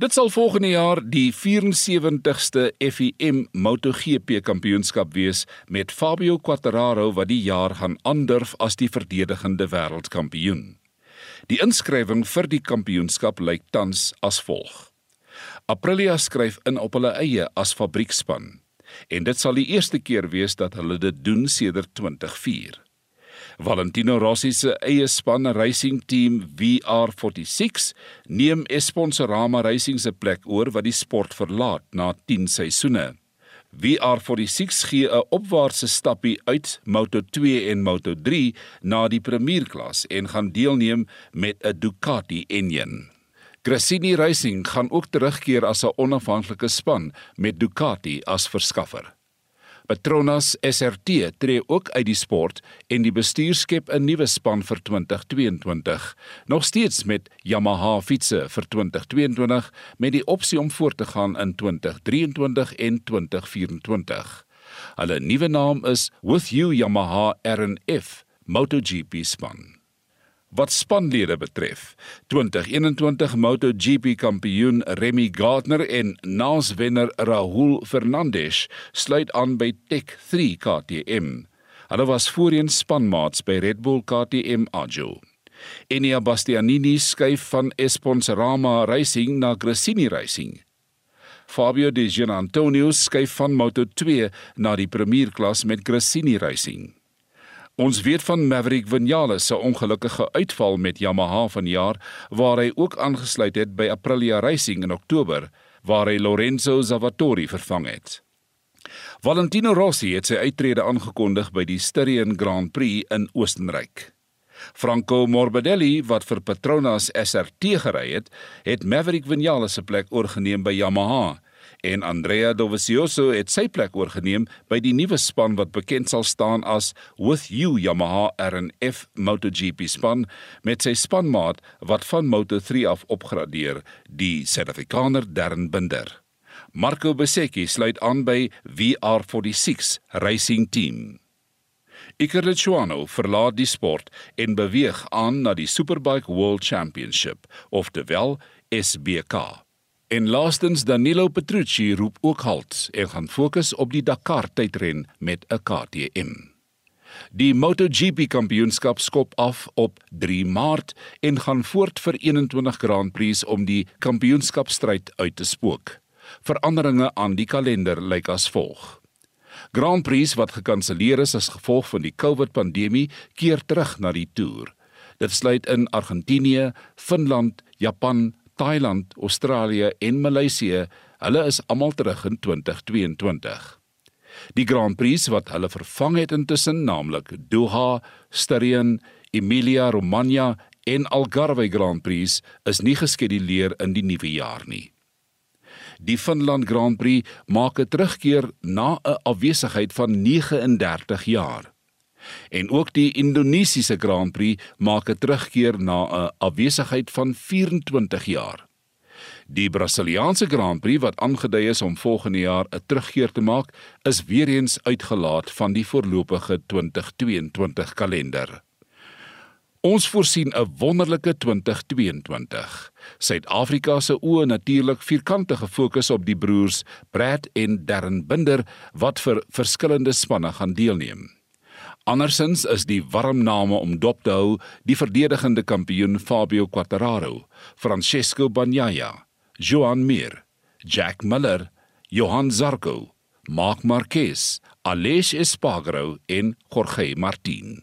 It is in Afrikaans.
Dit sal volgende jaar die 74ste FIM MotoGP kampioenskap wees met Fabio Quartararo wat die jaar gaan aandurf as die verdedigende wêreldkampioen. Die inskrywing vir die kampioenskap lyk tans as volg. Aprilia skryf in op hulle eie as fabriekspan en dit sal die eerste keer wees dat hulle dit doen sedert 2004. Valentino Rossi se eie span racing team VR46 neem Esponsorama Racing se plek oor wat die sport verlaat na 10 seisoene. VR46 gee 'n opwaartse stappie uit Moto2 en Moto3 na die premierklas en gaan deelneem met 'n Ducati enjin. Gresini Racing gaan ook terugkeer as 'n onafhanklike span met Ducati as verskaffer. Petronas SRT tree ook uit die sport en die bestuur skep 'n nuwe span vir 2022, nog steeds met Yamaha fietsse vir 2022 met die opsie om voort te gaan in 2023 en 2024. Hulle nuwe naam is With You Yamaha R&F MotoGP span. Wat spanlede betref, 2021 MotoGP kampioen Remy Gardner en NAS-wenner Rahul Fernandez sluit aan by Tech 3 KTM. Hulle was voorheen spanmaats by Red Bull KTM Agio. Enia Bastianini skuif van Esponsorama Racing na Gresini Racing. Fabio Di Gianantonio skuif van Moto2 na die premierklas met Gresini Racing. Ons weet van Maverick Vinales se ongelukkige uitval met Yamaha vanjaar waar hy ook aangesluit het by Aprilia Racing in Oktober waar hy Lorenzo Zavatori vervang het. Valentino Rossi het sy uittrede aangekondig by die Styrian Grand Prix in Oostenryk. Franco Morbidelli wat vir Petronas SRT gery het, het Maverick Vinales se plek oorgeneem by Yamaha en Andrea Dovizioso het sy plek oorgeneem by die nuwe span wat bekend sal staan as With You Yamaha R&F MotoGP span met sy spanmaat wat van Moto3 af opgradeer, die Suid-Afrikaner Darren Binder. Marco Bezzecchi sluit aan by VR46 Racing Team. Iker Lechuano verlaat die sport en beweeg aan na die Superbike World Championship, oftewel SBK. En laastens Danilo Petrucci roep ook halt en gaan fokus op die Dakar tydren met 'n KTM. Die MotoGP kampioenskap skop af op 3 Maart en gaan voort vir 21 Grand Prix om die kampioenskapstryd uit te spook. Veranderinge aan die kalender lyk as volg. Grand Prix wat gekanselleer is as gevolg van die COVID-pandemie keer terug na die toer. Dit sluit in Argentinië, Finland, Japan, Thailand, Australië en Maleisië, hulle is almal terug in 2022. Die Grand Prix wat hulle vervang het intussen, naamlik Doha, Styrian, Emilia-Romagna en Algarve Grand Prix, is nie geskeduleer in die nuwe jaar nie. Die Finland Grand Prix maak 'n terugkeer na 'n afwesigheid van 39 jaar. En ook die Indonesiese Grand Prix maak 'n terugkeer na 'n afwesigheid van 24 jaar. Die Brasiliaanse Grand Prix wat aangedui is om volgende jaar 'n terugkeer te maak, is weer eens uitgelaat van die voorlopige 2022 kalender. Ons voorsien 'n wonderlike 2022. Suid-Afrika se oë natuurlik vierkante gefokus op die broers Brad en Darren Binder wat vir verskillende spanne gaan deelneem. Andersins is die warm name om dop te hou die verdedigende kampioen Fabio Quartararo, Francesco Bagnaia, Joan Mir, Jack Miller, Johan Zarco, Marc Marquez, Aleix Espargaro en Jorge Martin.